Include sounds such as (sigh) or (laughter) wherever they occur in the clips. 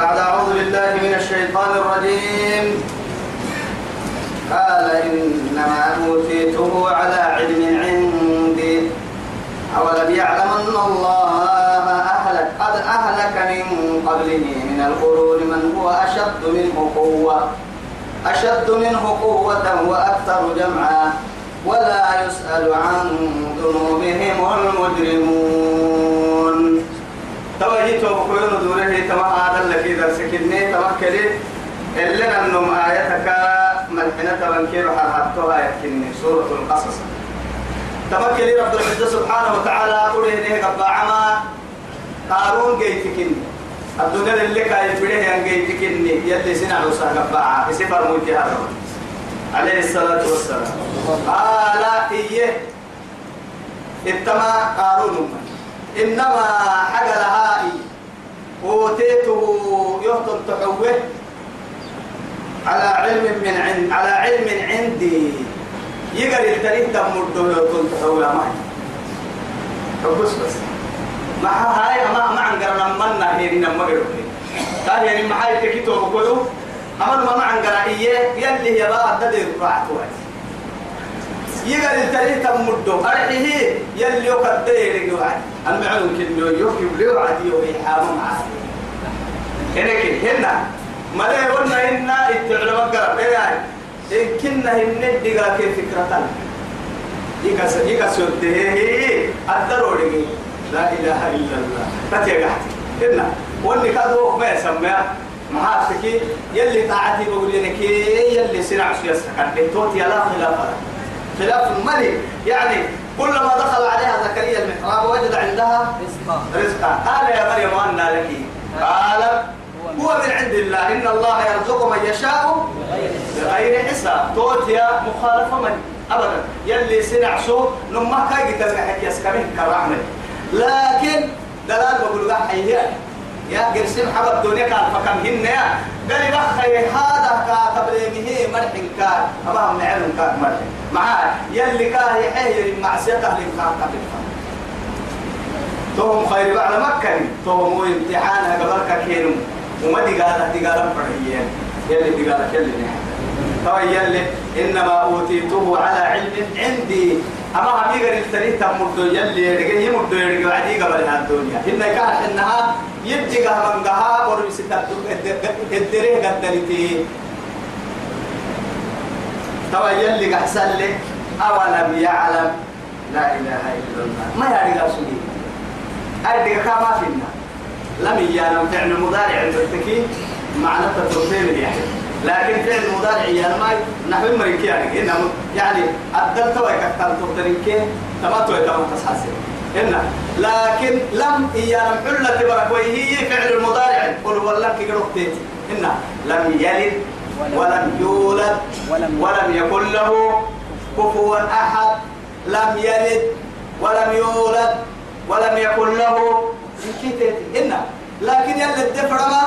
بعد أعوذ بالله من الشيطان الرجيم. قال إنما أوتيته على علم عندي. أولم يعلم أن الله أهلك قد أهلك من قبله من القرون من هو أشد منه قوة أشد منه قوة وأكثر جمعا ولا يسأل عن ذنوبهم المجرمون. توجيت وبكون دورة تما هذا الذي درسكني توكلي إلا أنهم آيتك ملحنة تبنكير حرحتها يكني سورة القصص. توكلي رب العزة سبحانه وتعالى قوله له قبع عما قارون جيتكني. الدنيا اللي كاي بده yang جيتكني يلي سنع وسا قبع سفر موتي هذا عليه الصلاة والسلام. قال إيه اتما قارون من إنما حق لهائي أوتيته يهتم تحوه على علم من عند على علم عندي. يقدر التاريخ تمر يهتم تحوه ما بس بس. ما هاي ما ما عن قرنا منا هي نما قرنا قال يعني ما هاي تكتو بقولوا أمر ما عن قرنا إيه يلي هي بقى تدير راحته يقال التاريخ تمدو أرحيه يلي يقدر يوعد المعلوم كنه يوكي يوعد يوعي حامم عادي. هناك هنا. ملا قلنا إنا التعلم قرب إيه إن كنا هن دقا كيف فكرة؟ يكاس يكاس هي الضروري. لا إله إلا الله. تتيقعت هنا. واللي كادو ما يسمى. محاسكي. يلي طاعتي بقول لك يلي سنع سياسة توتي لا خلاف. خلاف الملك. يعني كلما دخل عليها زكريا المحراب وجد عندها رزقا. رزقا. قال يا مريم أن لك. قال هو من عند الله. إن الله يرزق من يشاء بغير حساب. توتيا مخالفة من؟ أبدا. يلي سنع سو لما كاي تلقى يسكمه كرامة. لكن دلال بقول حيه يا قرسم حب الدنيا كان فكم هن يا قال بخي هذا كا قبله مرحن كان. أما هم نعلم كان مرحن. معاه. يلي كان يحيي المعصية أهل كان قبل توهم خير بعد مكة. توهم امتحان قبل كينو وما دي قالت دي قالت فرحيين. يلي دي قالت يلي نحن. طيب يلي إنما أوتيته على علم عندي. أما هم يقر التاريخ تمرد يلي يرجع يمرد يرجع عدي قبل الدنيا. إن كان إنها يبدي قها من قها ورس الدريه قدرتي طبعا يلي قحسن لك أولم يعلم لا إله إلا الله. ما يرجع سني أرجع كما فينا. لم يعلم فعل مضارع التكي معنى تطرفين يعني لكن فعل مضارع يا ما نحو مريك يعني إنه يعني أدلت ويكتل تطريك تما توي تما تسحسن إن لكن لم يعلم حلة برك وهي فعل المضارع قل والله كي قلت إن لم يلد ولم يولد ولم, يكن. له كفوا أحد. لم يلد ولم يولد ولم يكن له. إن لكن يلد الدفرما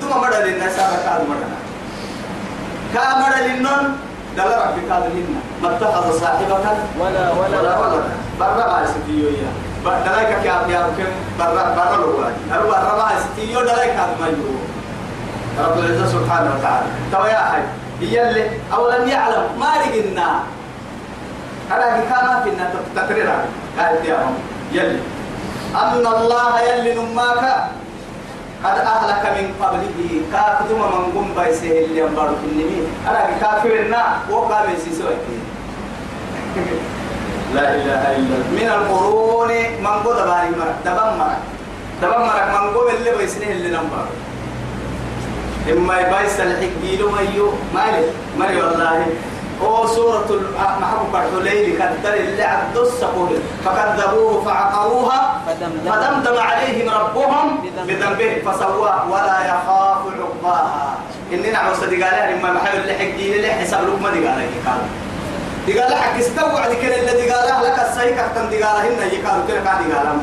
دوما مدى للناس هذا مدى كامر للنون. دل ربك هذا هنا ما اتخذ صاحبة ولا ولا ولا ولد برا ما يستيو يا دلاك كي أبي أركن برا برا لو أرو برا ما يستيو دلاك هذا ما يو رب العزة سبحانه وتعالى. توا يا أخي يلي أولا يعلم ما رجنا أنا كان في النت تقرير قال يا يلي. أن الله يلي نماك. قد أهلك من قبله. كاكتم من قم بيسه اللي ينبارك النمي أنا كافرنا وقام يسيسوي لا إله إلا الله. من القرون من قد باري مرك دبم مرك. دبم مرك من قم اللي بيسنه اللي نمبر إما يبايس الحقيلو ميو مالي مالي والله. هو سورة محبوب برحو ليلي كدر اللي عبد السقول فكذبوه فعقروها فدمدم. عليهم ربهم بذنبه. فسواه ولا يخاف عقباها. إننا عوص دقالها لما محل اللي حقي اللي حساب لكم دقالها يقال دقالها حق استوعد كده اللي دقالها لك السيك أحتم دقالها هنا يقالوا كده قاعد دقالها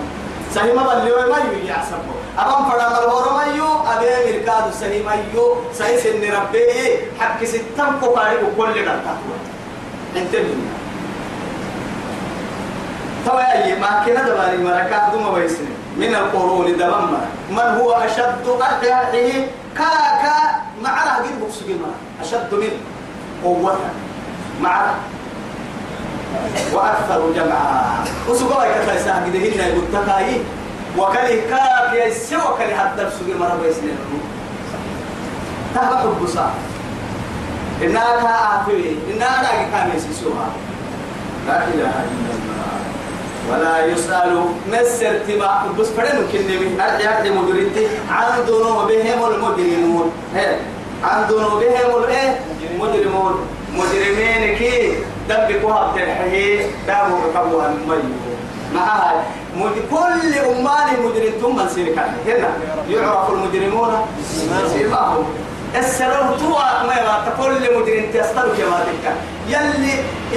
سهي ما بلي ما يو يحسبه أبام فرا ملهور ما يو أبي مركاد سهي ما يو سهي سن ربي حق ستم كفاري وكل قطع انتبه توا يا ما كنا دباري مركا دوما ويسني من القرون دمما من هو أشد أرحيه كا كا معره قد أشد منه قوة. معره وأكثر جمعا. وسقوا كتا يساعد هن يقول تكاي وكله كاب يسوى وكله حتى بسوق مرة بيسنين تهبط حب إنها كافي إنها لا كامل سيسوها لا إله إلا الله. ولا يسأل مسر تبع بس فرنو كنمي أرجع لمدرتي عن ذنوبهم المجرمون عن ذنوبهم الايه مجرمون مجرمين كي دبك وهب تنحيه دامو بقبوها المي معها كل أمان مجرم ثم نسيرك هنا يعرف المجرمون سيماهم السلام توا ما يبغى تقول لمجرم تستلك يا مالك يلي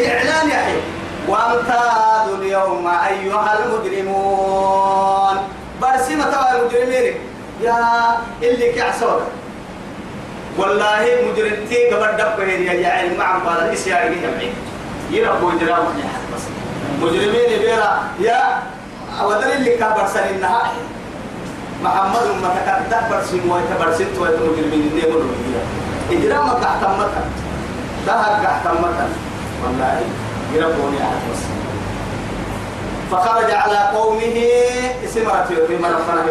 إعلان يحيي وامتازوا اليوم أيها المجرمون. برسمة توا المجرمين. يا اللي كعسوك والله مجرمتي قبل دبه يا يعني مع بعض الإسيار يجمعين. يربوا يجرام بس مجرمين بيرا. يا ودر اللي كبر سن النهار محمد ما تكدبر سن ويتبر ست ويتمجرمين النيمون إجرامك احتمك دهك احتمك والله يربوني على بس فخرج على قومه. اسمرت في مرفنا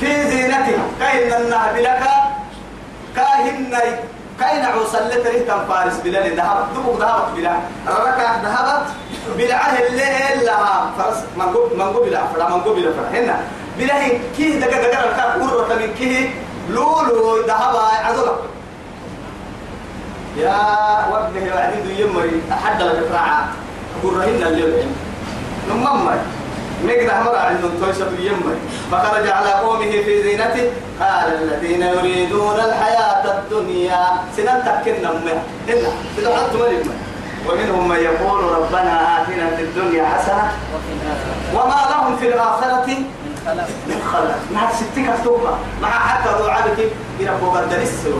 في زينته كأن النهب لك. كاهن كاين عوصل لتري تم فارس بلا ذهب دبوك ذهبت بلا. ركع ذهبت. بالعه اللي إلا فرس منقو منقو بلا فلا منقو بلا فلا هنا. بلا هي كيه دقا دقا الكاب قرة من كيه. لولو ذهب عدلا يا وجه وعديد يمري أحد لك فراعة قرة هنا اللي نمم نقدر مرة عندهم تويسة يمي فخرج على قومه في زينته. قال الذين يريدون الحياة الدنيا سنن تكنا منها إلا بدعت مريم ومنهم من يقول ربنا آتنا في الدنيا حسنة وما لهم في الآخرة من خلق مع ستك أكتوبة. مع حتى ضوعاتك يربوا قد لسه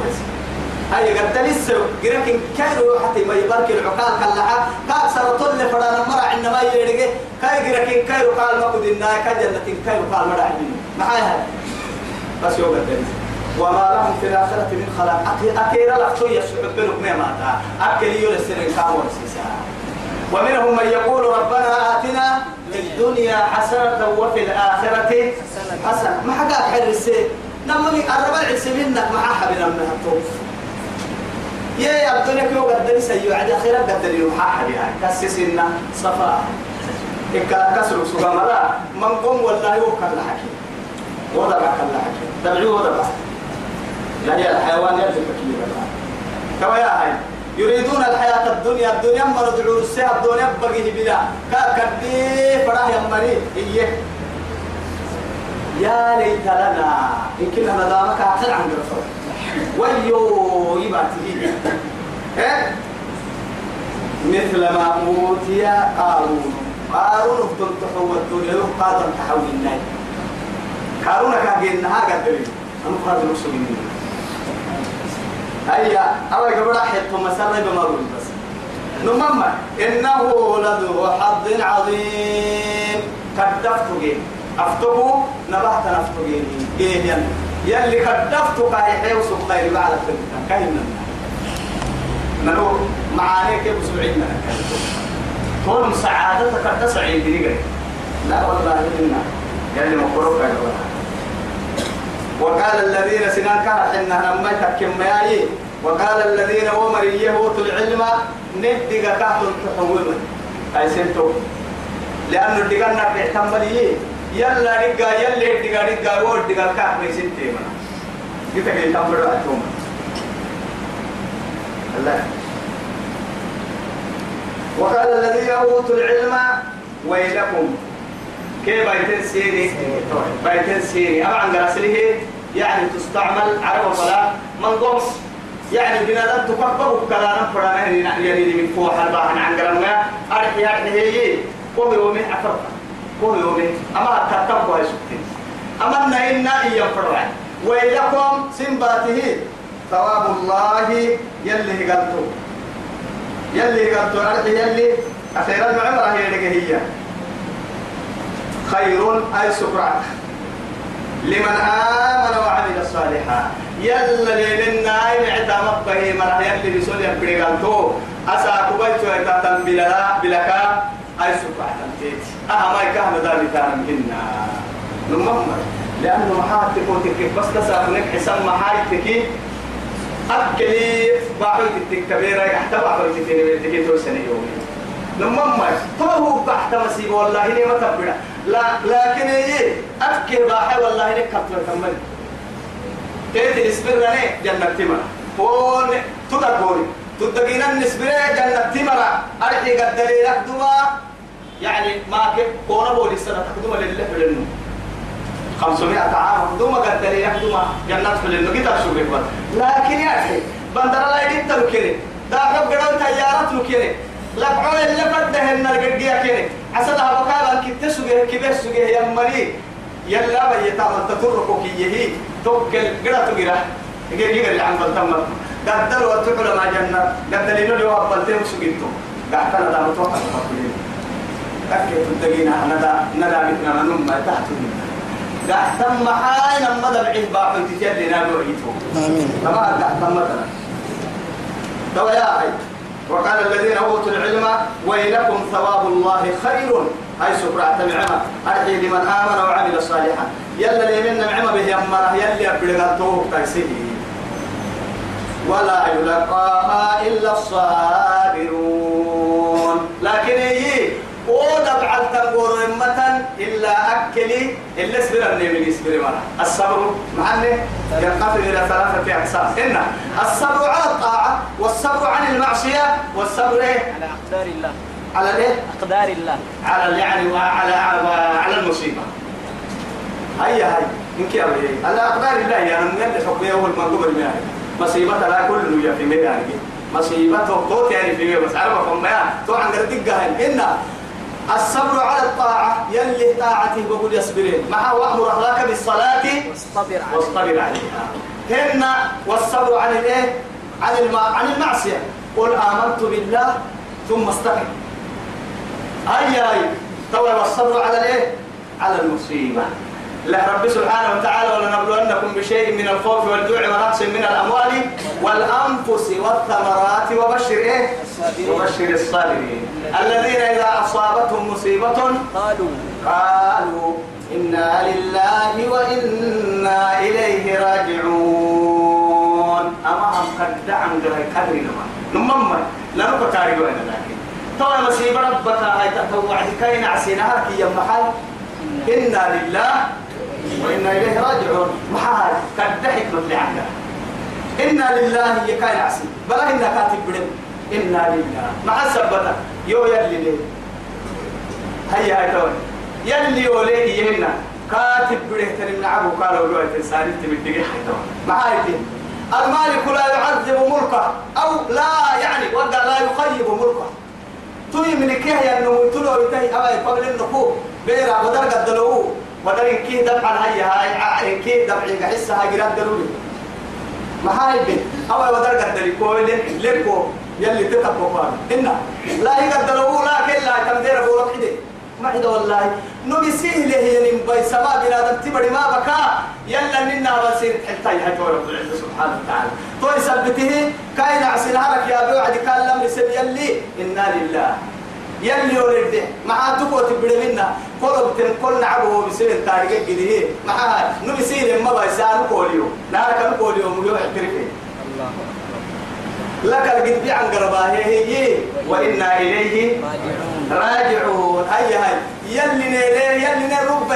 هاي قد لسه لكن كيرو حتى ما يبارك العقال كلها كاكسر طل فرانا مرع إنما يرجع كاي لكن كيرو قال ما كدنا كجنة كيرو قال مرع معايا. بس يوم قد وما لهم في الآخرة من خلاق. أكيرا لفتو يسعد بلوك ما ماتا أكل يولسرين كامل سيسا ومنهم من يقول ربنا آتنا في الدنيا حسنة وفي الآخرة حسنة. ما حقا حرسي نما من الربع عسبينك مع حبنا من الطوف يا يا الدنيا كيو قدر سيو عاد أخيرا قدر يوم حاحد يعني. كسسنا صفا. إكا كسر سوغا مرا من قوم والله يوكل لحكي وضع كل حكي تبعوه وضع هي الحيوان يلزم كبير كما يا هاي يريدون الحياة الدنيا الدنيا مرضعوا السيا الدنيا بقيه بلا. كاكدي فراه يمري إيه. يا ليت لنا. إن كنا ندامك أحسن عن رسول ويو يباتي إيه؟ مثل ما أوتي قارون. قارون افتن تحوى الدنيا قادر تحوي الناي. قارون كان قد دليل أنا قادر مسلمين هيا أول قبل حيث مسألة بمرور بس. نمما إنه لذو حظ عظيم. كدفت أفتقوا نبهت نفتو جين جين يلي كدفت كاي حيو سبقاي بعد الفلتان كاين نلو معاني كيف سبعين طول سعادتك قد تسعين دقيقة لا والله إنا يلي مقروك يا وقال الذين سنان كانت إنها لما تكم مياي وقال الذين ومريه أوتوا العلم ندق كهل تحول. أي سنتو. لأنه دقنا بيعتمد يلا دقا يلا دقا دقا ود دقا كهل ما سنتي منا قلت لك تمر أتوم الله. وقال الذين أوتوا العلم ويلكم. كيف بيتن سيري؟ بيتن سيري. أما عن غرسله يعني تستعمل على وصلاة من ضمس يعني بنا لن تكبر كلام فرانا يعني من فوق الباحن عن غرمنا أرحي أرحي هي كوه يومي أفرق كوه يومي أما تتبقى يسكتين أما نهينا إيا فرعا ويلكم سنباته. ثواب الله يلي قلتو. يلي قلتو. أرحي يلي. أخيرا معمرة هي هي خير أي سكرة لمن آمن وعمل صالحا. يلا لنا أي معتا مبه مرة يلي بسول يبري قالتو أسا كبيتو يتاتم بلا بلكا أي سكرة تنتيت. أها ما يكهن ذلك منا. نمم لأنه محاتك وتكيف بس تسافنك حسام محايتك. أكلي باحوي تتكبيرة يحتوى باحوي تتكبيرة توسني يومين نمم هو تحت مسيب والله إني ما تبدا لا لكن إيه؟ أفكر باحي والله إني كتر كمل. تيت الإسبرة جنة تمر هون تدقوني تدقينا النسبة جنة تمر أرحي قد دليلك دوا يعني ما كيف كونا بولي السنة تقدم لله للنو 500 عام. دوما قد دليلك دوا جنة في للنو كتاب شو لكن يا أخي بندر الله يدين تلوكيني دا حب قدام تيارات لوكيني لبعون اللي فده النار قديا كيني عسلها بكالا كنت سجيه كبير سجيه يا مري. يلا بيتا من تطرقك يهي. توكل قرأ تقرأ. يجي يجي عن بلتم قدر وتقول ما جنة. قدر لي لو بلتم سجيتو قاعد أنا دا متوقع تقولين أكيد تدقينا. ندا ندا مثلنا نم ما تحت قاعد تم حاين مدى بعيد باحو تجلي نابو عيتو آمين. قاعد تم مثلا دوا يا أخي وقال الذين أوتوا العلم ويلكم ثواب الله خير اي سكرة نعمة. أرحي لمن آمن وعمل صالحا. يلا اللي من نعمة به يمرة. يلي أبلغتوه تيسيه ولا يلقاها إلا الصابرون. لكن هي ودبع التنقر إمة إلا أكلي إلا اسبر النبي يسبر مرة الصبر معني ينقسم إلى ثلاثة أقسام. إن الصبر على الطاعة والصبر عن المعصية والصبر إيه؟ على أقدار الله. على الإيه؟ أقدار الله. على يعني وعلى على, المصيبة. هيا هاي إنك يا ولي على أقدار الله يعني من يد حكمه هو المنقوم المعنى مصيبة لا كل يا في ميدان. مصيبة توت يعني في بس عرفة فما تو عن دقة إن الصبر على الطاعة يلي طاعته بقول يصبرين. مع وأمر أخلاك بالصلاة واصطبر عليه واصطبر عليها. هن والصبر عن الإيه؟ عن الم... عن المعصية. قل آمنت بالله ثم استقم. أي أي. طول والصبر على الإيه؟ على المصيبة. رب سبحانه وتعالى ولنبلونكم بشيء من الخوف والجوع ونقص من الأموال والأنفس والثمرات وبشر إيه؟ وبشر الصابرين. الذين إذا أصابتهم مصيبة قالوا قالوا إنا لله وإنا إليه راجعون. أما هم قد دعم جهي قدر نمما لا وإنا لكن. طوى مسيب ربك هاي تتوعد كي نعسينها كي يمحل إنا لله وإنا إليه راجعون. محال قد حكمة لعنا إنا لله يكاين عسي بلا إنا كاتب بدم إنا لله. مع السبتة يو يلي ليه. هيا هاي توي يلي وليه يهنا كاتب بره تنم نعبو قالوا له الإنسان تبدي حي توي معايتي المالك لا يعذب ملكه. أو لا يعني وقع لا يخيب ملكه. توي من كيه يعني تلو يتهي. أبا قبل النقو بيرا بدر قدلوه بدر كيه دفعا هيا هاي كيه دفعي قحسها قراد دلولي ما هاي بين أو بدر قدلي كوي لكو يلي تتبقى فان إنا لا يقدروا لا كلا تمدير أبو رقيدي ما عدا والله. نبي سهله يعني باي سما بلا تبري ما بكى يلا منا بصير حتى يحتوى رب سبحانه وتعالى. تو يثبته كاين عسلها لك يا أبي وعد كان لم يلي. إنا لله. يلي ولد مع تقوى تبري منا. قلب تنقل نعبه بسير التاريخ كده مع نبي سير ما بيسانو كوليو نارك كوليو الله أكبر لك القد عن قرباه هي. وإنا إليه راجعون. هيا هاي يلي نيلي يلي نربهم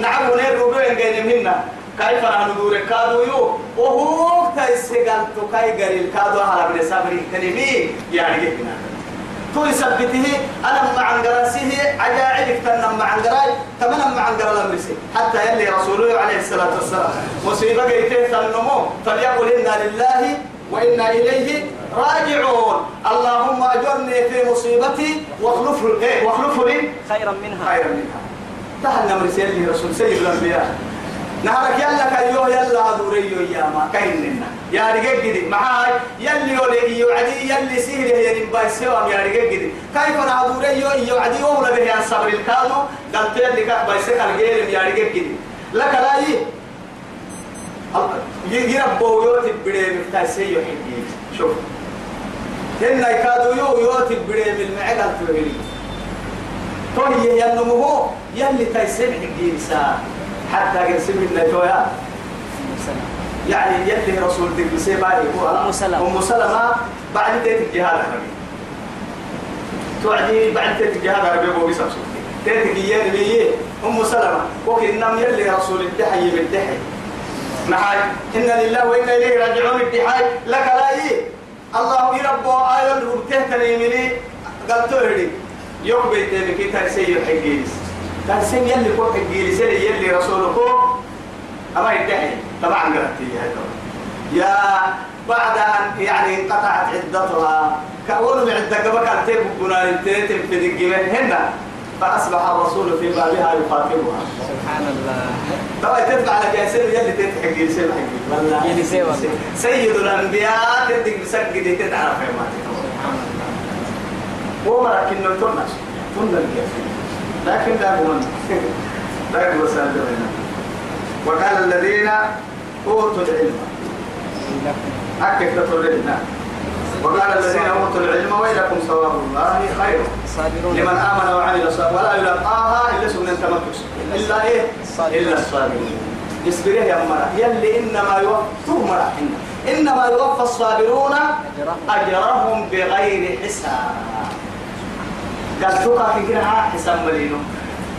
نعم نربهم قيل منا. كيف ندور كادو يو؟ وهو تيسيقال تكاي قريل كادو على ابن صبري كلمي يعني جهنا تو يثبته أنا مع قراسه عجائبك تنم مع قراي تمنى مع قرا لمرسي حتى يلي رسوله عليه الصلاة والسلام. مصيبة قيته تنمو فليقل إنا لله وإنا إليه راجعون. اللهم أجرني في مصيبتي واخلف لي. خيرا منها. خيرا منها. تهنا مرسي يلي رسول سيد الأنبياء. نهارك يلا كيو يلا هدوريو يا ما كايننا يا رجال جدي معاي يلي ولي يوعدي يلي سيري يا نباي سوام يا رجال جدي كيف أنا هدوريو يوعدي ولا به يا صبر الكادو. قلت لي كان باي سكر غير يا رجال جدي لك لا يي. يربو يوتي بدي مفتاسي يحكي شوف. هن يكادوا يو يوتي بدي من معقل تهلي توهي ينمو يلي تيسمع الجنسا حتى قسم لنا تويا يعني يلي رسول دين بسيباري هو أم سلمة. أم سلمة بعد تيت الجهاد العربي توعدي بعد تيت الجهاد العربي بو بيسا تيت الجيان بيه أم سلمة. وكي نم يلي رسول الدحي بالدحي. معاي إن لله وإنا إليه راجعون. الدحي لك لا إيه. الله يربو آيون ربته تنيمني قلت له يوم بيتي كي تنسي حقيس تنسي يلي كو حقيس يلي رسولكو أما يدعي طبعا قرأتي يا بعد أن يعني انقطعت عدتها كأول العدة قبل كانت تبقى تيتم في الجبال هنا فأصبح الرسول في بابها يخاطبها. سبحان الله. طبعا تدفع على كاسر يلي تتحقي يصير حقي والله. سيد الأنبياء تدق مسجد تتعرف يا ماتي سبحان الله. وما لكن تنش تنش لكن لا يقولون لا يقول سالتنا وقال الذين أوتوا العلم. أكد تطلعنا وقال الذين أوتوا العلم ويلكم ثواب الله خير. لمن آمن وعمل صالحا ولا يلقاها إلا سنة تمكس إلا إيه؟ إلا الصابرون. يصبره يا مرة. يلي إنما يوفى مرة. إنما يوفى الصابرون. أجرهم بغير حساب. قال توقع في كده حساب ملينو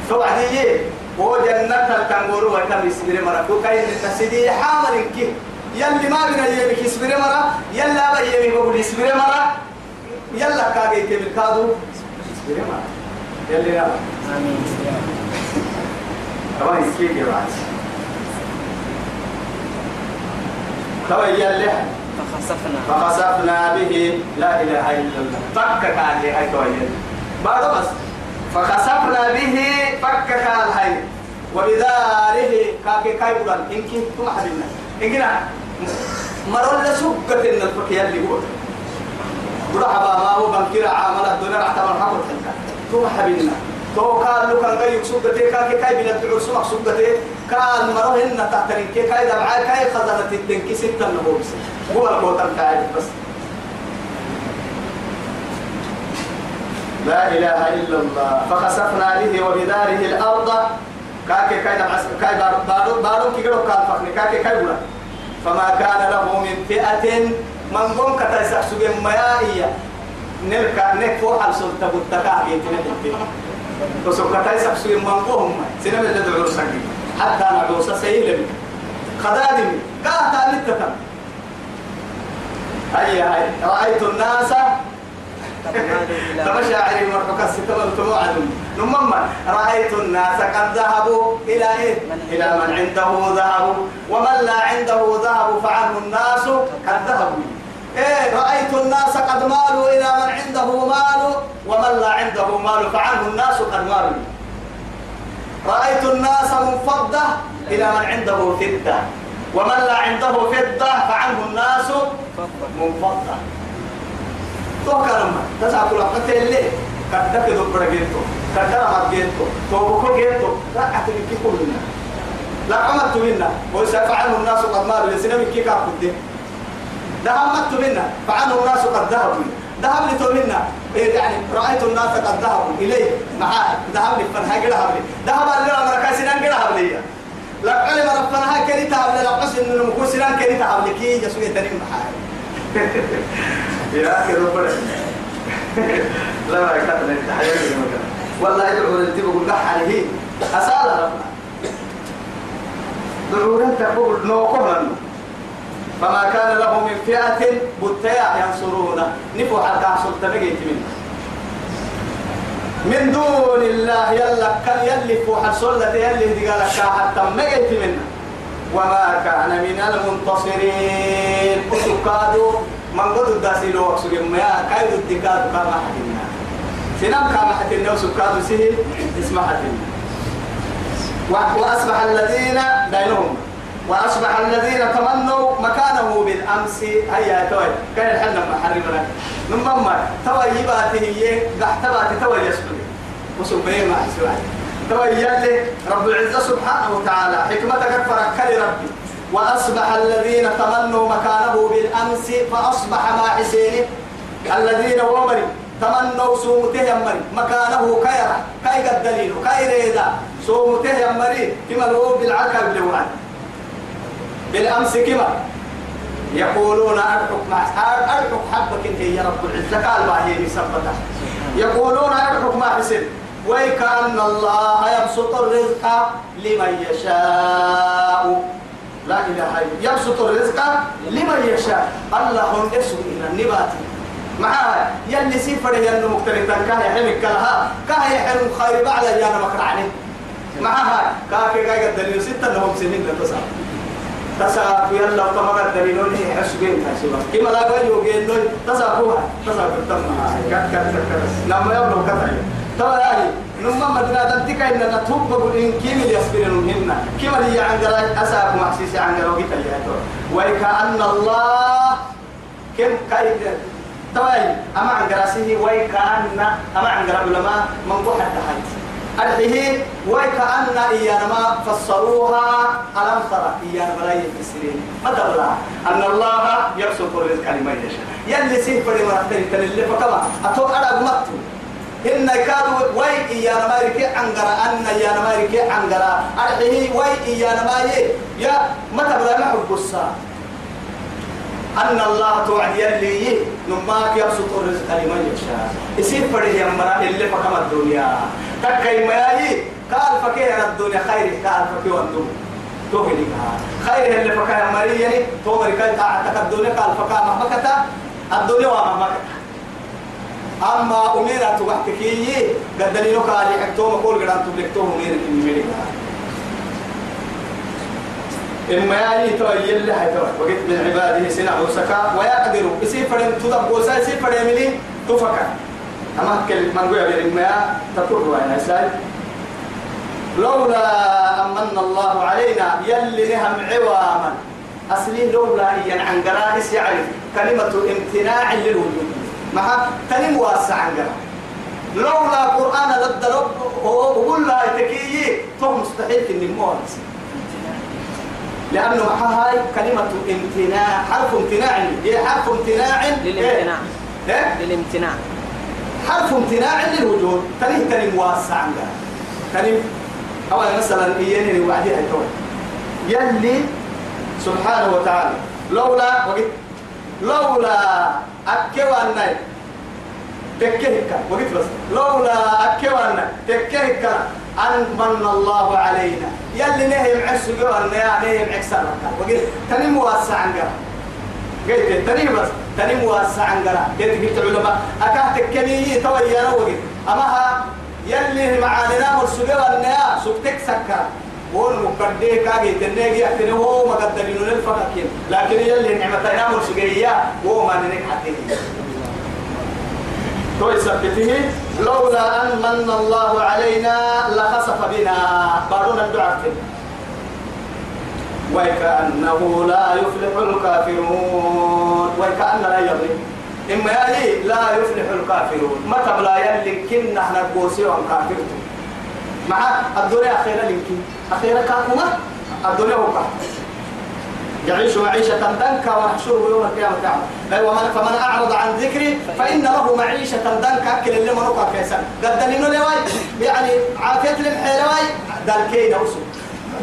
توعدي هو جنة التنور وكم يصبر مرة كاين التسدي حامل كي يلي ما بين يمك يصبر مرة يلا بيمك بقول يصبر مرة يلا كاجي تبي كادو يصبر مرة يلا آمين طبعا يسكيك يا بعد طبعا يلي فخسفنا فخسفنا به لا اله الا الله فكك عن هاي تويل بعد بس فخسفنا به فكك عن هاي وبداره كاكي كاي بلان إنك تما حبيبنا إنكنا مرون لسبقة إن الفقه اللي هو بلا حبا ما هو بنكرا عامل الدنيا اعتبر حقل تلك تما حبيبنا تو قال لو كان غير سبقة كاكي كاي بنا الدعور سمع سبقة كان مرون إن تحترين كي كاي دمعا كاي خزنة الدنكي ستة نبوبس هو القوتر كاي بس. لا إله إلا الله. فخسفنا به وبداره الأرض. كاكي كاي دمعا كاي بارو بارو كي قلو كان فخني. كاكي كاي بلا فما كان له من فئة من قوم كتا يسحسوا ميائية. نلقى نكفو حل سلطة بطكا يتنى وسوف كتا يسحسوا من قوم سنة اللي دعوا سكي حتى نعوص سيلم خدادم قاتا نتتا هيا هاي رأيت الناس تمشاعر مرحكا ستبل توعد نمم رأيت الناس قد ذهبوا إلى إيه؟ إلى من عنده ذهب. ومن لا عنده ذهب فعنه الناس قد ذهبوا. إيه رأيت الناس قد مالوا إلى من عنده مال. ومن لا عنده مال فعنه الناس قد مالوا. رأيت الناس منفضة إلى من عنده فضة. ومن لا عنده فضة فعنه الناس منفضة. تو كلمة تسعة وقت اللي كدك دبر جيتو. كدر ما جيتو. تو بكو جيتو. لا أتركي كلنا. لا عملت منا. وسيفعله الناس قد مالوا. لسنة كي كابد ده عملت منا. فعنه الناس قد ذهبوا. ذهب لي تو منا. إيه يعني رأيت الناس قد ذهبوا. إليه. معاه ذهب لي. فنها ذهب لي. ذهب لي كاسنان كده ذهب لي لا علم ربنا كري تعب لا قص إنه مكوسنان كري تعب لك يسوي تنين معاه (laughs) أخي ربنا. (laughs) لا ما لك حياتي والله يدعو للتي بقول لك عليه. أسأل ربنا دعوا لك تقول نوقنا فما كان له من فئة بتيع ينصرونه. نفو حتى حصلت نجيت منه. من دون الله يلا كان يلي فوح الصلة يلي دي قال حتى مجيت منه. وما كان من المنتصرين. أسكادوا من قد الداسي لو أقصد ما كايد الدكاد كما حدنا سنام كما حدنا وسكادوا سهل اسمع حدنا وأصبح الذين بينهم وأصبح الذين تمنوا مكانه بالأمس. هيا توي. كان الحنا محرمنا من مما توي يباته هي قحتبات توي يسكن. وسبيه ما سوى توي يلي رب العزة سبحانه وتعالى. حكمتك فرك ربي. وأصبح الذين تمنوا مكانه بالأمس فأصبح ما حسينه الذين ومري تمنوا سومته يمري مكانه كيرا كي قد دليل كي ريدا سومته يمري كما لو بالعكا بالوعد بالأمس كما؟ يقولون أرحك مع أرحك حبك إنت يا رب العزة. قال ما هي مثبتة يقولون أرحك مع حسن ويكأن الله يبسط الرزق لمن يشاء. لا إله إلا يبسط الرزق لمن يشاء. الله هم اسم إلى النبات. معها يلي سيفر يلي مختلفا كاه يحمك لها كاه يحرم خير بعد أيام مكر عليه معها كاه كي قاعد الدليل. ستة لهم سنين تسعة. تسعة يلا طبعا الدليل. هي حسبين تسعة كما لا قال يوجين تسعة هو تسعة بالتم كات كات كات لما يبلغ كات ترى نما مدنا دنتك إن نتوب بقول إن كيم يصبرون هنا. كما هي عن جرا أساق محسيس عن جرا وقت ويكأن الله كم كايد. توي أما عن جراسه ويكأن أما عن جرا علماء من بوحة تحت أرحيه ويكأن إيانا ما فسروها ألم ترى إيانا بلا يفسرين ما دبلا أن الله يبسط الرزق لمن يشاء. يلي سيف فري مرتين تللي فكما. أتو أنا إن كادوا وي إيانا ما يركي عنقرا أن إيانا ما يركي عنقرا. أرحيه وي إيانا ما يا ما تبلا محب الساعة أن الله توعد يلي نماك يبسط الرزق لمن يشاء. يصير فريه يمرا اللي فكما الدنيا. تكاي ماي قال فكيه الدنيا خير قال فكيه والدم توهلي خير اللي فكاه مري يعني تو مريكا تعتك الدنيا قال فكاه مهمكتا الدنيا ومهمكتا أما أميرا تبحتكي قد دليلك علي حكتوم قول قران تبلكتوه أميرا كني ملكا إما يعني اللي هاي توي وقت من عباده سنع وسكا ويقدر. يصير فرن تدب وسا يصير فرن ملي تفكا. أما كل من قوي إما تطور وين هساي لولا أمن الله علينا يلي نهم عواما. أصلي لولا ين عن قرائس يعرف كلمة امتناع للوجود. مع تنم واسع عن قرائس لولا قرآن ضد رب وقول لا تكيي تو مستحيل إن الموت لأنه هاي كلمة امتناع حرف امتناع. هي حرف امتناع؟ للامتناع. إيه؟ للامتناع. حرف امتناع للوجود. تنم تنم واسع عن تنم أو مثلا إياني وعدي هاي يلي سبحانه وتعالى. لولا وقت لولا أكوانا تكهك. وقت بس. لولا أكوانا تكهك أن من الله علينا. يلي نهي معسو قوانا يا نهي معكسر وقت تني مواسع عن قرا قلت تني بس. تني مواسع عن قرا قلت قلت علماء. أكاهتك كني تويا وقت أما يلي معاننا مرسو قوانا يا سبتك سكر بون مقدي كاجي تنيجي أتني هو ما قدرين للفقاكين. لكن يلي نعمتنا مرسجية هو ما ننك حتى تو يثبته لولا أن من الله علينا لخسف بنا. بارون الدعاء. وكأنه لا يفلح الكافرون. وكأن لا يضرب. إما يلي لا يفلح الكافرون. متى لا يلي كنا إحنا قوسي وكافرتم مع الدنيا أخيرا لكن أخيرا كاكما الدنيا هو يعيش معيشة ضنكا ونحشره يوم القيامة. تعالى أيوة من فمن أعرض عن ذكري فإن له معيشة ضنكا أكل اللي منوكا كيسا. قد دلينو لواي يعني عافية لمحيلواي دالكين أوسو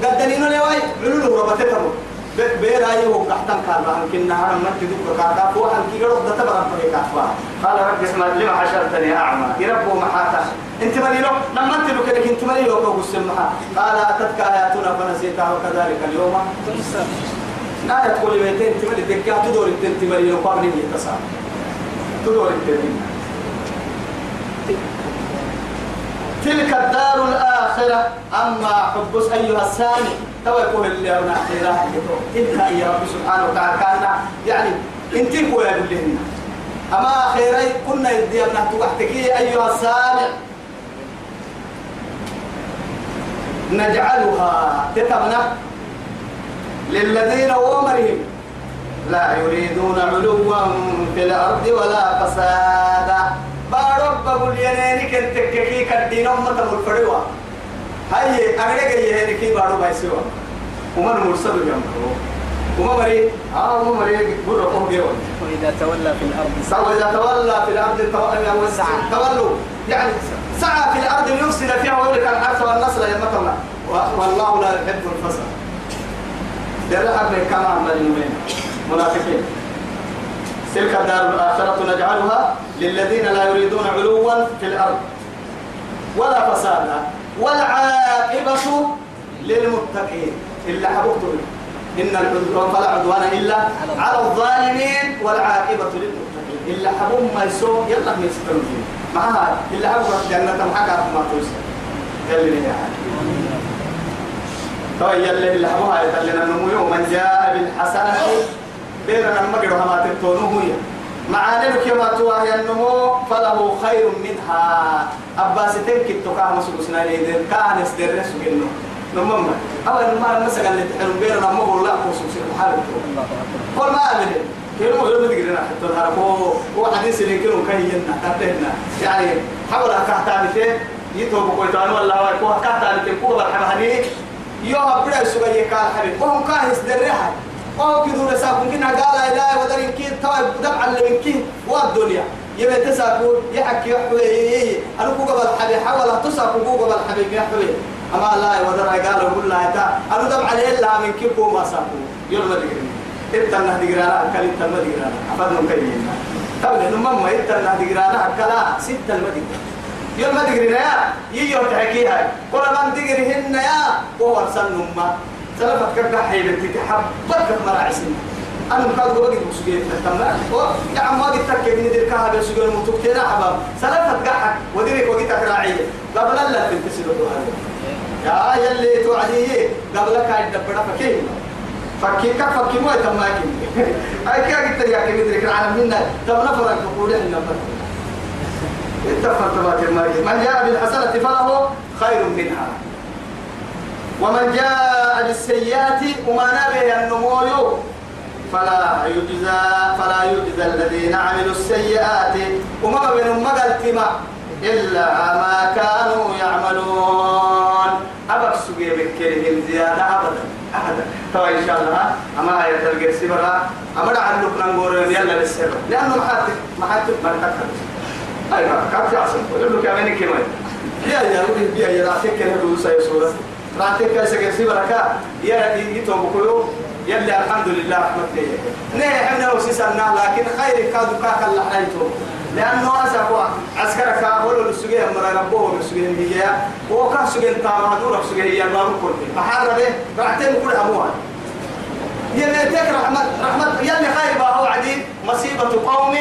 قد دلينو لواي علولو ربطتهم بيراي هو قحتن كان ما يمكن نهار ما تدوك كاكا. فو عن كي قرب دتبر عن طريق قال رب اسمع لما حشرتني أعمى؟ يربو محاتا. انت مريلو لما انت لو كده انت مريلو كو سمها قال أتتك آياتنا فنسيتها وكذلك اليوم. تنسى لا تقول لي انت مري دكا تدور انت مريلو قابل يتصل تدور انت تلك الدار الآخرة أما حبس أيها السامي تو يقول اللي أنا أخيرا. تلك يا رب سبحانه وتعالى. كان يعني انت هو يقول لنا أما أخيرا كنا يدي أن تحتكي أيها السامع نجعلها تتمنى. للذين ومرهم لا يريدون علوا في الأرض ولا فسادا بارب بقول ينيني كنت كي كدين أمة الفريوة هاي أغلق يهني كي بارو بايسوا. ومن مرسل يمكرو وما مري؟ آه وما مري. برا قوم بيون وإذا تولى في الأرض. سوى إذا تولى في الأرض تو- تولوا. يعني سعى في الأرض ليفسد فيها ويهلك الحرث والنسل يا مثلا والله لا يحب الفساد. درع كما عمل المؤمنين منافقين. تلك الدار الآخرة نجعلها للذين لا يريدون علوا في الأرض. ولا فسادا والعاقبة للمتقين. إلا حبوته إن العدوان فلا عدوان إلا على الظالمين والعاقبة للمتقين. إلا حبوم ما يسوء يلا ما يسترون معها إلا حبوم جنة محقا ما توسع يلي لي تو يلي اللي حبوها يتلنا النمو ومن جاء بالحسنة بيرنا المقر ما تبتونه هي معاني كما تواهي النمو فله خير منها. أباس تنكت تقاه مسلسنا ليدين كان يسدر سجنه نمم أول ما. مثلا اللي تحلم بيرنا مو لا خصوص الحال الله أكبر قول ما أدري كانوا يوم تقرنا حتى الهرب هو حديث اللي كانوا كهينا تبتهنا. يعني حول كهتانته يتوب كويتان ولا هو كوه كهتانته كوه برحمة يوم أبدا سوى يكال حبيب. وهم كاهس درها أو كذو رساكم كنا قال لا ودرين كي توا دمع اللي من كي والدنيا يبقى تساكو. يحكي يحوي. أنا كوكا بالحبيب حاول تساكو. كوكا بالحبيب يحوي. أما لا ودر قال وقول لا تا أنا دمع عليه لا من كي كوما ساكو تقرين إنت أنا تقرانا أكل إنت ما تقرانا أفضل كينا طبعا نمم إنت أنا تقرانا أكلا ستة المدينة. يوم ما تقري يا يجي تحكيها كل ما تقري هن يا. وهو أرسل نما سلفت كرك حيبتك حبك مراعسين أنا مكاد وقت مسجد تمام يا عم وقت تكيد ندير كها بسجد المتوكتين حباب سلفت قحك وديرك وقت راعية قبل لا تنتسل يا يلي توعدي. قبل كايد دبنا فكيه فكي كف فكي مو تماكي. (laughs) أي كي قلت يا كي ندير العالم منا تبنا فرق نقول إحنا اتفق تبات الماجد من جاء بالحسنة فله خير منها. ومن جاء بالسيئات وما نبه النمو فلا يجزى فلا يجزى الذين عملوا السيئات. وما بين مقلتما إلا ما كانوا يعملون. أبك سجي بكرهم زيادة أبدا. أبدا. تو إن شاء الله أما هي تلقى سبرا أما دعنا نقول يلا للسر لأنه محاتب ما تكتب أيوة كم تعصب يقول لك أمين كمان يا يا يا يا راتك كده دوسا يا سورة. راتك كده سجل سبرا يا يتوب كلو يلي الحمد لله رحمة الله نه إحنا وسيسنا لكن خير كادو كاك الله حيته لأنه أسفوا عسكرك أقول السجيه مرة ربوه السجيه هي وكان سجيه تام هدور السجيه هي ما بقول محارة به بعدين كل أموال. يلي تك رحمة رحمة يلي خير بقى هو عديد. مصيبة قوم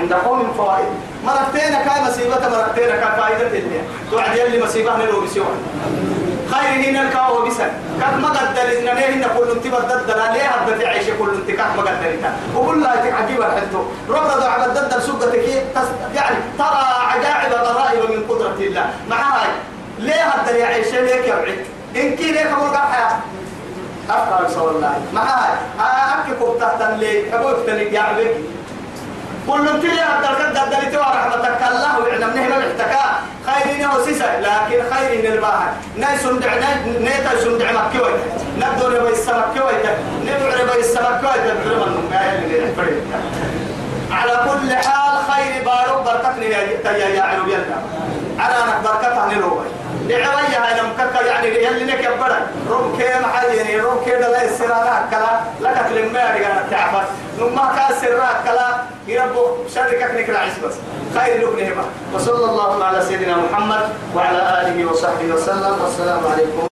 عند قوم فوائد مرتين كاي مصيبة مرتين كاي فائدة الدنيا توعد يلي مصيبة نلو بسيوها خير هنا الكاو بسن كم ما قدر إن نه هنا كل انت بدد لا ليه هبت عيش كل انت كم ما قدر إنت وقول لا تعجب الحدو رب رضا عبد بدد سوقتك يعني ترى عجائب غرائب من قدرة الله. مع هاي ليه هبت عيش ليك يا بعيد إن كي ليك أقول قحيا أفكار رسول الله مع هاي أكي كبتة لي أبوك يا عبيك كل انت ليه هبت قد دلتوا رحمتك. الله وعلم نهنا محتكا خيرين وسيسا لكن خيرين الباهر. ناي سندع نيتا سندع مكوي نبدو ربا السمك كوي نبع ربا السمك كوي تبعلم النمو على كل حال خير بارو بركتني يا يا عرب يلا على أنك بركتها نلوي لعوية هاي مككا يعني يلي لك يبرك روم كي محيني روم كي دلا السرارة كلا. لك لما رجعنا تعبت نما كان كلا يربو شركك نكرا بس. خير لك نهما وصلى الله على سيدنا محمد وعلى آله وصحبه وسلم. والسلام عليكم.